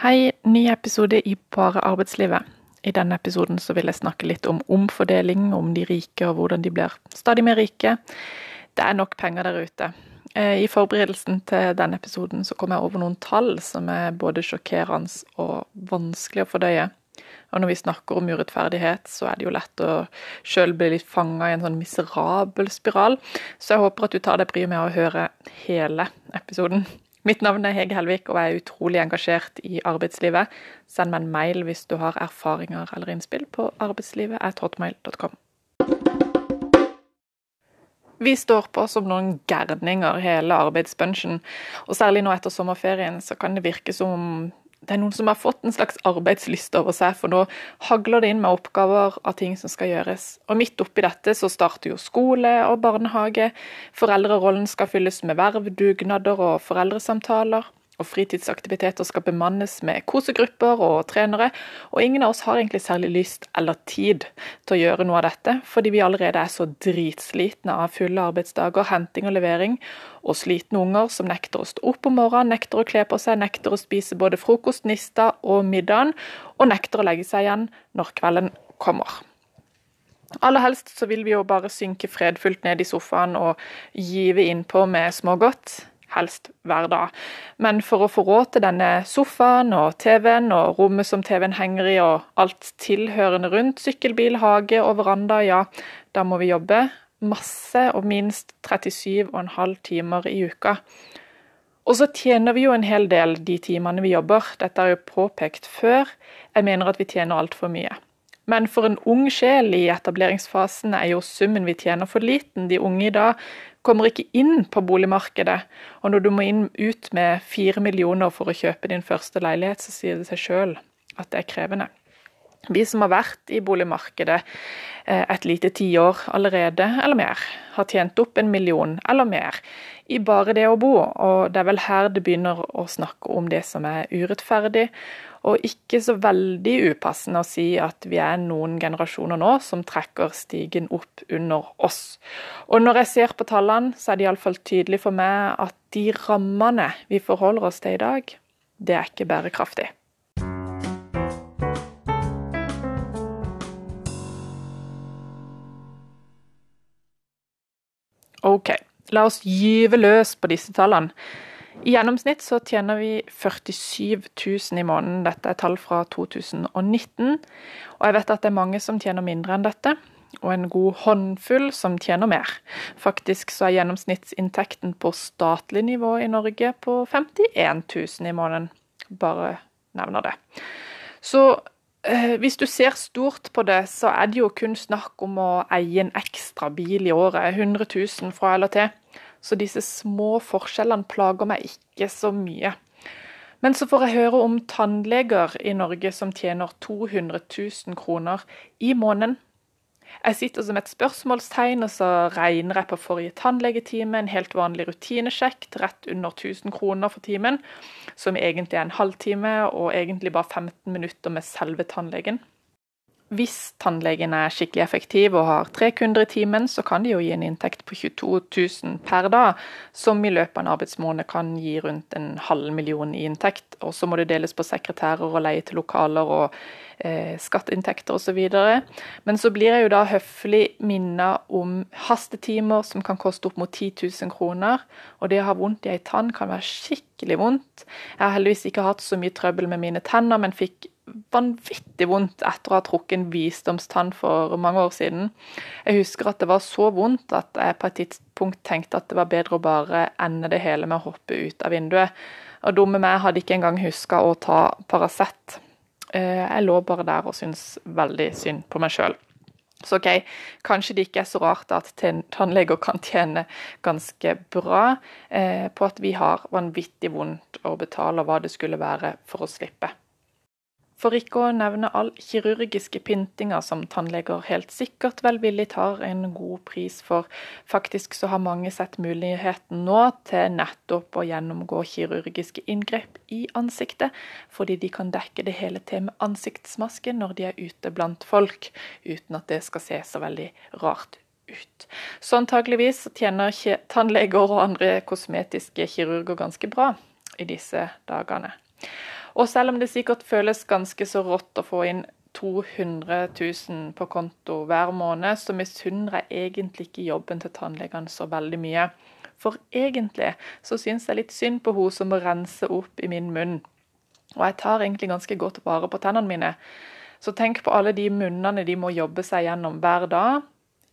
Hei, ny episode i Bare arbeidslivet. I denne episoden så vil jeg snakke litt om omfordeling, om de rike og hvordan de blir stadig mer rike. Det er nok penger der ute. Eh, I forberedelsen til denne episoden så kom jeg over noen tall som er både sjokkerende og vanskelig å fordøye. Og når vi snakker om urettferdighet, så er det jo lett å sjøl bli litt fanga i en sånn miserabel spiral. Så jeg håper at du tar deg bryet med å høre hele episoden. Mitt navn er Hege Helvik, og jeg er utrolig engasjert i arbeidslivet. Send meg en mail hvis du har erfaringer eller innspill på arbeidslivet.hotmail.com. Vi står på som noen gærninger hele arbeidsbunchen, og særlig nå etter sommerferien så kan det virke som om det er noen som har fått en slags arbeidslyst over seg, for nå hagler det inn med oppgaver av ting som skal gjøres. Og midt oppi dette så starter jo skole og barnehage, foreldrerollen skal fylles med verv, dugnader og foreldresamtaler og fritidsaktiviteter skal bemannes med kosegrupper og trenere, og ingen av oss har egentlig særlig lyst eller tid til å gjøre noe av dette, fordi vi allerede er så dritslitne av fulle arbeidsdager, henting og levering, og slitne unger som nekter å stå opp om morgenen, nekter å kle på seg, nekter å spise både frokost, nista og middagen, og nekter å legge seg igjen når kvelden kommer. Aller helst så vil vi jo bare synke fredfullt ned i sofaen og give innpå med smågodt helst hver dag. Men for å få råd til denne sofaen og TV-en og rommet som TV-en henger i og alt tilhørende rundt, sykkelbil, hage og veranda, ja, da må vi jobbe masse og minst 37,5 timer i uka. Og så tjener vi jo en hel del de timene vi jobber, dette er jo påpekt før. Jeg mener at vi tjener altfor mye. Men for en ung sjel i etableringsfasen er jo summen vi tjener for liten. De unge i dag kommer ikke inn på boligmarkedet. Og når du må inn ut med fire millioner for å kjøpe din første leilighet, så sier det seg sjøl at det er krevende. Vi som har vært i boligmarkedet eh, et lite tiår allerede, eller mer, har tjent opp en million eller mer i bare det å bo, og det er vel her det begynner å snakke om det som er urettferdig, og ikke så veldig upassende å si at vi er noen generasjoner nå som trekker stigen opp under oss. Og når jeg ser på tallene, så er det iallfall tydelig for meg at de rammene vi forholder oss til i dag, det er ikke bærekraftig. Ok, la oss gyve løs på disse tallene. I gjennomsnitt så tjener vi 47 000 i måneden. Dette er tall fra 2019. Og jeg vet at det er mange som tjener mindre enn dette, og en god håndfull som tjener mer. Faktisk så er gjennomsnittsinntekten på statlig nivå i Norge på 51 000 i måneden. Bare nevner det. Så eh, hvis du ser stort på det, så er det jo kun snakk om å eie en ekstra bil i året. 100 000 fra eller til. Så disse små forskjellene plager meg ikke så mye. Men så får jeg høre om tannleger i Norge som tjener 200 000 kroner i måneden. Jeg sitter som et spørsmålstegn, og så regner jeg på forrige tannlegetime, en helt vanlig rutinesjekk til rett under 1000 kroner for timen, som egentlig er en halvtime, og egentlig bare 15 minutter med selve tannlegen. Hvis tannlegen er skikkelig effektiv og har tre kunder i timen, så kan de jo gi en inntekt på 22 000 per dag, som i løpet av en arbeidsmåned kan gi rundt en halv million i inntekt. Og så må det deles på sekretærer og leie til lokaler og eh, skatteinntekter osv. Men så blir jeg jo da høflig minnet om hastetimer som kan koste opp mot 10 000 kroner. Og det å ha vondt i ei tann kan være skikkelig vondt. Jeg har heldigvis ikke hatt så mye trøbbel med mine tenner, men fikk vanvittig vondt etter å ha trukket en visdomstann for mange år siden. Jeg husker at det var så vondt at jeg på et tidspunkt tenkte at det var bedre å bare ende det hele med å hoppe ut av vinduet. Og dumme meg hadde ikke engang huska å ta Paracet. Eh, jeg lå bare der og syntes veldig synd på meg sjøl. Så ok, kanskje det ikke er så rart at tannleger kan tjene ganske bra eh, på at vi har vanvittig vondt å betale hva det skulle være for å slippe. For ikke å nevne all kirurgiske pyntinger som tannleger helt sikkert velvillig tar en god pris for. Faktisk så har mange sett muligheten nå til nettopp å gjennomgå kirurgiske inngrep i ansiktet, fordi de kan dekke det hele til med ansiktsmaske når de er ute blant folk, uten at det skal se så veldig rart ut. Så antageligvis tjener tannleger og andre kosmetiske kirurger ganske bra i disse dagene. Og selv om det sikkert føles ganske så rått å få inn 200 000 på konto hver måned, så misunner jeg egentlig ikke jobben til tannlegene så veldig mye. For egentlig så syns jeg litt synd på hun som må rense opp i min munn. Og jeg tar egentlig ganske godt vare på tennene mine. Så tenk på alle de munnene de må jobbe seg gjennom hver dag,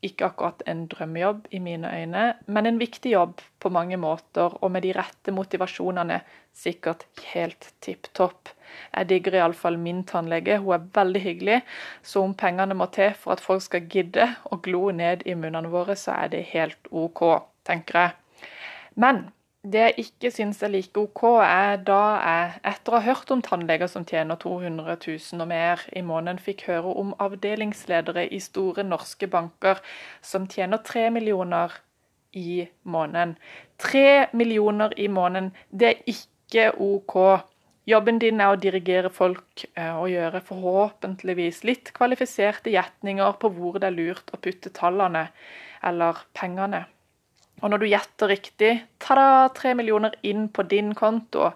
ikke akkurat en drømmejobb i mine øyne, men en viktig jobb på mange måter, og med de rette motivasjonene sikkert helt tipp topp. Jeg digger iallfall min tannlege, hun er veldig hyggelig, så om pengene må til for at folk skal gidde å glo ned i munnene våre, så er det helt OK, tenker jeg. Men det jeg ikke syns er like OK, er da jeg, etter å ha hørt om tannleger som tjener 200 000 og mer i måneden, fikk høre om avdelingsledere i store norske banker som tjener 3 millioner i måneden. 3 millioner i måneden, det er ikke OK. Jobben din er å dirigere folk eh, og gjøre forhåpentligvis litt kvalifiserte gjetninger på hvor det er lurt å putte tallene eller pengene. Og når du gjetter riktig, ta-da, tre millioner inn på din konto.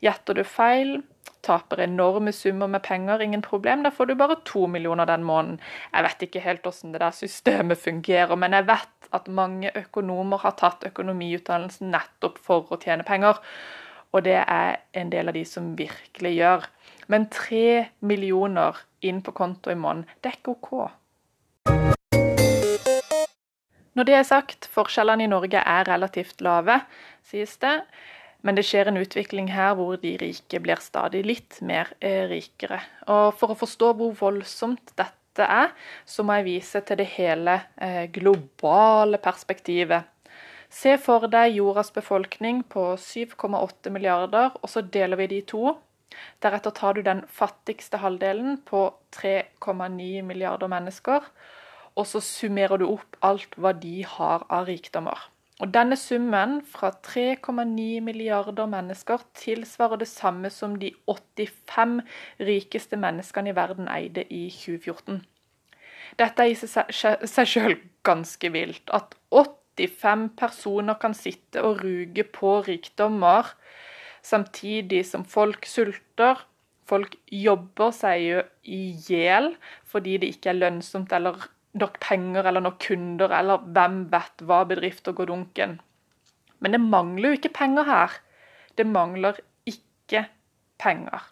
Gjetter du feil, taper enorme summer med penger, ingen problem. Da får du bare to millioner den måneden. Jeg vet ikke helt hvordan det der systemet fungerer, men jeg vet at mange økonomer har tatt økonomiutdannelsen nettopp for å tjene penger. Og det er en del av de som virkelig gjør. Men tre millioner inn på konto i måneden, det er ikke OK. Når det er sagt, forskjellene i Norge er relativt lave, sies det. Men det skjer en utvikling her hvor de rike blir stadig litt mer eh, rikere. Og For å forstå hvor voldsomt dette er, så må jeg vise til det hele eh, globale perspektivet. Se for deg jordas befolkning på 7,8 milliarder, og så deler vi de to. Deretter tar du den fattigste halvdelen på 3,9 milliarder mennesker og så summerer du opp alt hva de har av rikdommer. Og Denne summen fra 3,9 milliarder mennesker tilsvarer det samme som de 85 rikeste menneskene i verden eide i 2014. Dette er i seg sjøl ganske vilt. At 85 personer kan sitte og ruge på rikdommer samtidig som folk sulter. Folk jobber seg jo i hjel fordi det ikke er lønnsomt eller nok penger eller nok kunder, eller hvem vet hva bedrifter går dunken. Men det mangler jo ikke penger her. Det mangler ikke penger.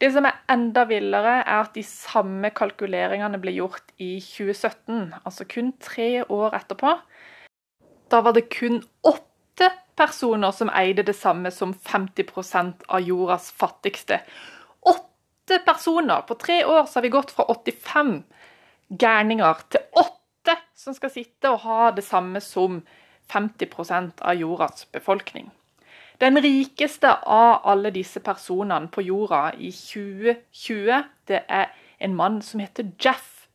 Det som er enda villere, er at de samme kalkuleringene ble gjort i 2017, altså kun tre år etterpå. Da var det kun åtte personer som eide det samme som 50% av jordas fattigste. Åtte personer! På tre år så har vi gått fra 85 gærninger til åtte som skal sitte og ha det samme som 50% av jordas befolkning. Den rikeste av alle disse personene på jorda i 2020, det er en mann som heter Jeff.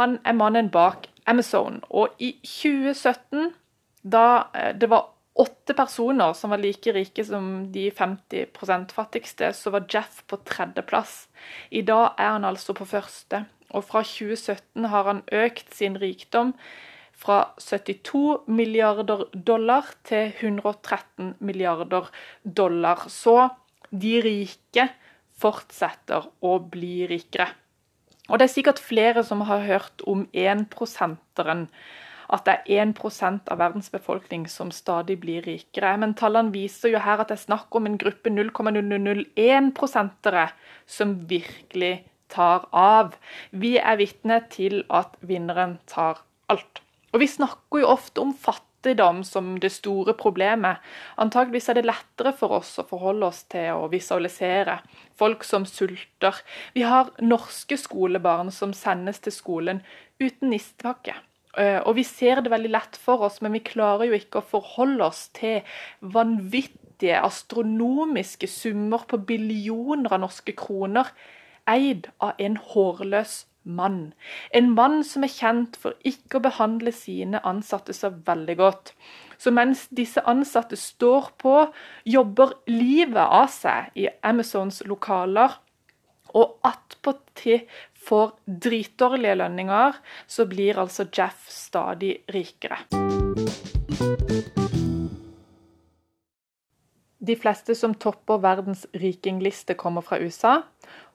Han er mannen bak Amazon. Og i 2017, da eh, det var åtte personer som var like rike som de 50% fattigste, så var Jeff på tredjeplass. I dag er han altså på første. Og fra 2017 har han økt sin rikdom fra 72 milliarder dollar til 113 milliarder dollar. Så de rike fortsetter å bli rikere. Og det er sikkert flere som har hørt om 1-prosenteren. At det er 1% av verdens befolkning som stadig blir rikere. Men tallene viser jo her at det er snakk om en gruppe 0,001-prosentere som virkelig tar av. Vi er vitne til at vinneren tar alt. Og Vi snakker jo ofte om fattigdom som det store problemet. Antageligvis er det lettere for oss å forholde oss til å visualisere folk som sulter. Vi har norske skolebarn som sendes til skolen uten nistepakke. Eh, og vi ser det veldig lett for oss, men vi klarer jo ikke å forholde oss til vanvittige, astronomiske summer på billioner av norske kroner eid av en hårløs mann. En mann som er kjent for ikke å behandle sine ansatte så veldig godt. Så mens disse ansatte står på, jobber livet av seg i Amazons lokaler, og attpåtil får dritdårlige lønninger, så blir altså Jeff stadig rikere. De fleste som topper verdens rikingliste, kommer fra USA,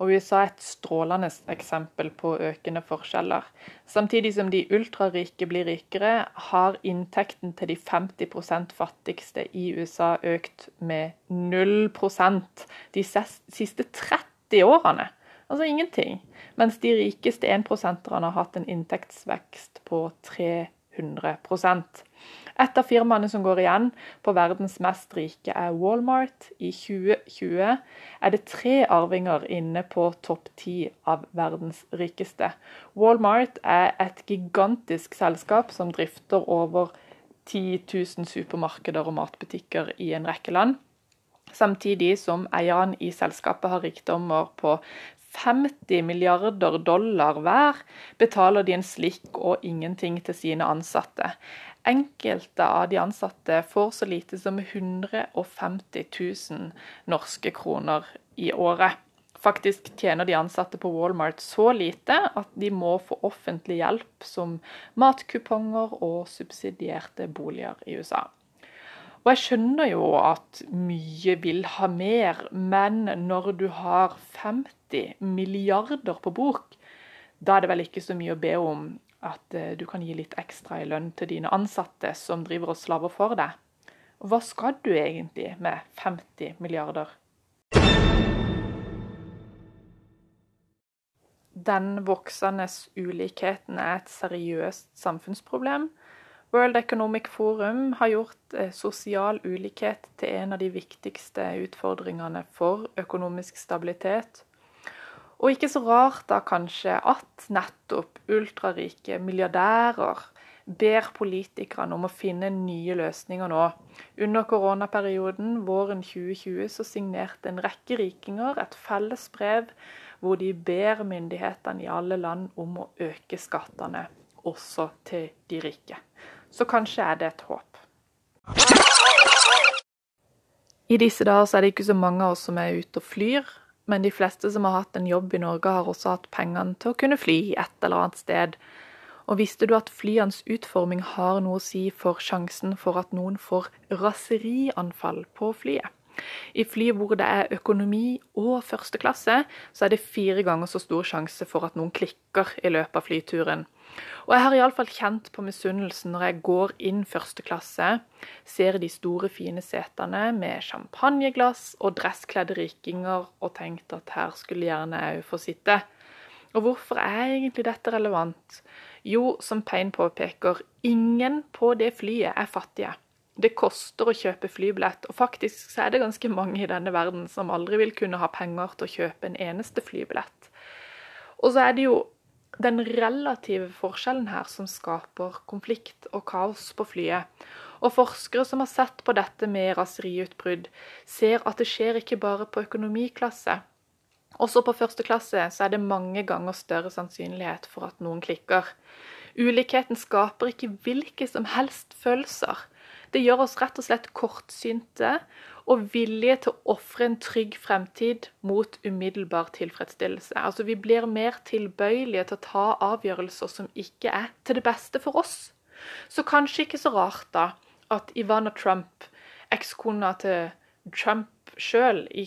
og USA er et strålende eksempel på økende forskjeller. Samtidig som de ultrarike blir rikere, har inntekten til de 50% fattigste i USA økt med 0% de siste 30 årene. Altså ingenting. Mens de rikeste 1% har hatt en inntektsvekst på 300 et av firmaene som går igjen på verdens mest rike, er Walmart. I 2020 er det tre arvinger inne på topp ti av verdens rikeste. Walmart er et gigantisk selskap som drifter over 10 000 supermarkeder og matbutikker i en rekke land. Samtidig som eierne i selskapet har rikdommer på 50 milliarder dollar hver, betaler de en slikk og ingenting til sine ansatte. Enkelte av de ansatte får så lite som 150 000 norske kroner i året. Faktisk tjener de ansatte på Walmart så lite at de må få offentlig hjelp som matkuponger og subsidierte boliger i USA. Og jeg skjønner jo at mye vil ha mer, men når du har 50 milliarder på bok, da er det vel ikke så mye å be om at eh, du kan gi litt ekstra i lønn til dine ansatte som driver og slaver for deg. hva skal du egentlig med 50 milliarder? Den voksende ulikheten er et seriøst samfunnsproblem. World Economic Forum har gjort eh, sosial ulikhet til en av de viktigste utfordringene for økonomisk stabilitet og ikke så rart da kanskje at nettopp ultrarike milliardærer ber politikerne om å finne nye løsninger nå. Under koronaperioden våren 2020 så signerte en rekke rikinger et felles brev hvor de ber myndighetene i alle land om å øke skattene, også til de rike. Så kanskje er det et håp. I disse dager så er det ikke så mange av oss som er ute og flyr. Men de fleste som har hatt en jobb i Norge, har også hatt pengene til å kunne fly et eller annet sted. Og visste du at flyenes utforming har noe å si for sjansen for at noen får raserianfall på flyet? I fly hvor det er økonomi og første klasse, så er det fire ganger så stor sjanse for at noen klikker i løpet av flyturen. Og jeg har iallfall kjent på misunnelsen når jeg går inn første klasse, ser de store, fine setene med champagneglass og dresskledde rikinger, og tenkt at her skulle gjerne jeg få sitte. Og hvorfor er egentlig dette relevant? Jo, som Payne påpeker, ingen på det flyet er fattige. Det koster å kjøpe flybillett, og faktisk så er det ganske mange i denne verden som aldri vil kunne ha penger til å kjøpe en eneste flybillett. Og så er det jo den relative forskjellen her som skaper konflikt og kaos på flyet. Og forskere som har sett på dette med raseriutbrudd, ser at det skjer ikke bare på økonomiklasse. Også på første klasse så er det mange ganger større sannsynlighet for at noen klikker. Ulikheten skaper ikke hvilke som helst følelser. Det gjør oss rett og slett kortsynte og villige til å ofre en trygg fremtid mot umiddelbar tilfredsstillelse. Altså Vi blir mer tilbøyelige til å ta avgjørelser som ikke er til det beste for oss. Så kanskje ikke så rart da at Ivana Trump, ekskona til Trump sjøl, i,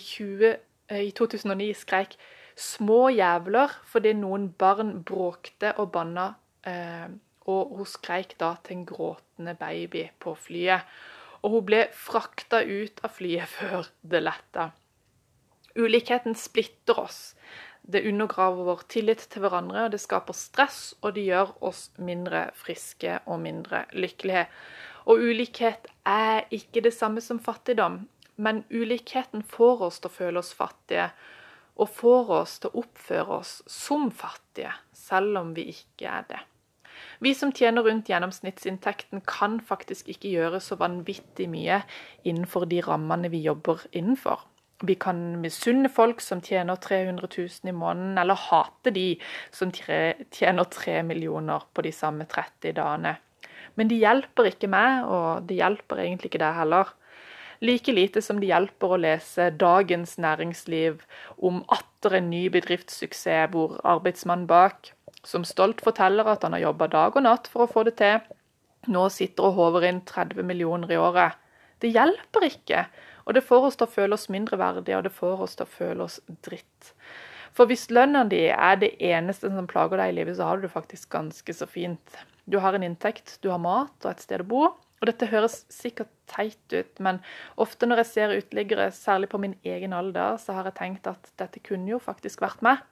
eh, i 2009 skreik 'små jævler' fordi noen barn bråkte og banna. Eh, og hun skreik da til en gråtende baby på flyet og hun ble frakta ut av flyet før det letta. Ulikheten splitter oss. Det undergraver vår tillit til hverandre, og det skaper stress, og det gjør oss mindre friske og mindre lykkelige. Og ulikhet er ikke det samme som fattigdom, men ulikheten får oss til å føle oss fattige, og får oss til å oppføre oss som fattige, selv om vi ikke er det. Vi som tjener rundt gjennomsnittsinntekten, kan faktisk ikke gjøre så vanvittig mye innenfor de rammene vi jobber innenfor. Vi kan misunne folk som tjener 300 000 i måneden, eller hate de som tjener 3 millioner på de samme 30 dagene. Men de hjelper ikke meg, og det hjelper egentlig ikke deg heller. Like lite som det hjelper å lese Dagens Næringsliv om atter en ny bedriftssuksess hvor arbeidsmannen bak som stolt forteller at han har jobba dag og natt for å få det til, nå sitter og håver inn 30 millioner i året. Det hjelper ikke Og det får oss til å føle oss mindreverdige, og det får oss til å føle oss dritt. For hvis lønna di er det eneste som plager deg i livet, så har du det faktisk ganske så fint. Du har en inntekt, du har mat og et sted å bo. Og dette høres sikkert teit ut, men ofte når jeg ser uteliggere, særlig på min egen alder, så har jeg tenkt at dette kunne jo faktisk vært meg.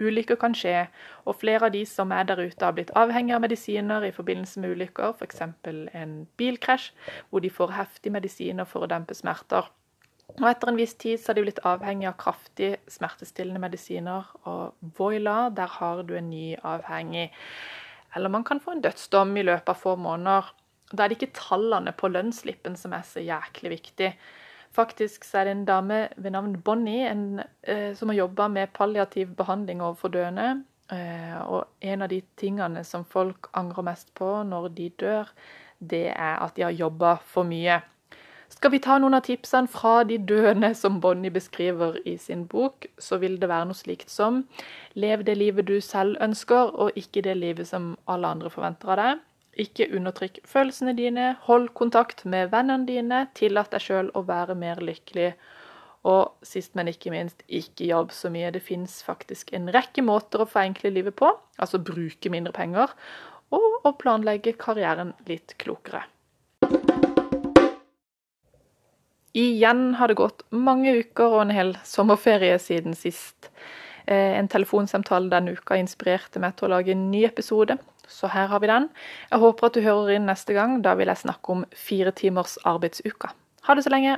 Ulykker kan skje, og flere av de som er der ute har blitt avhengig av medisiner i forbindelse med ulykker, f.eks. en bilkrasj, hvor de får heftige medisiner for å dempe smerter. Og etter en viss tid så har de blitt avhengig av kraftig smertestillende medisiner, og voila, der har du en ny avhengig. Eller man kan få en dødsdom i løpet av få måneder. Da er det ikke tallene på lønnsslippen som er så jæklig viktig. Faktisk er det en dame ved navn Bonnie en, eh, som har jobba med palliativ behandling overfor døende. Eh, og en av de tingene som folk angrer mest på når de dør, det er at de har jobba for mye. Skal vi ta noen av tipsene fra de døende som Bonnie beskriver i sin bok, så vil det være noe slikt som Lev det livet du selv ønsker, og ikke det livet som alle andre forventer av deg. Ikke undertrykk følelsene dine, hold kontakt med vennene dine, tillat deg sjøl å være mer lykkelig. Og sist, men ikke minst, ikke jobb så mye. Det fins faktisk en rekke måter å forenkle livet på, altså bruke mindre penger, og å planlegge karrieren litt klokere. Igjen har det gått mange uker og en hel sommerferie siden sist. Eh, en telefonsamtale denne uka inspirerte meg til å lage en ny episode, så her har vi den. Jeg håper at du hører inn neste gang. Da vil jeg snakke om fire timers arbeidsuka. Ha det så lenge.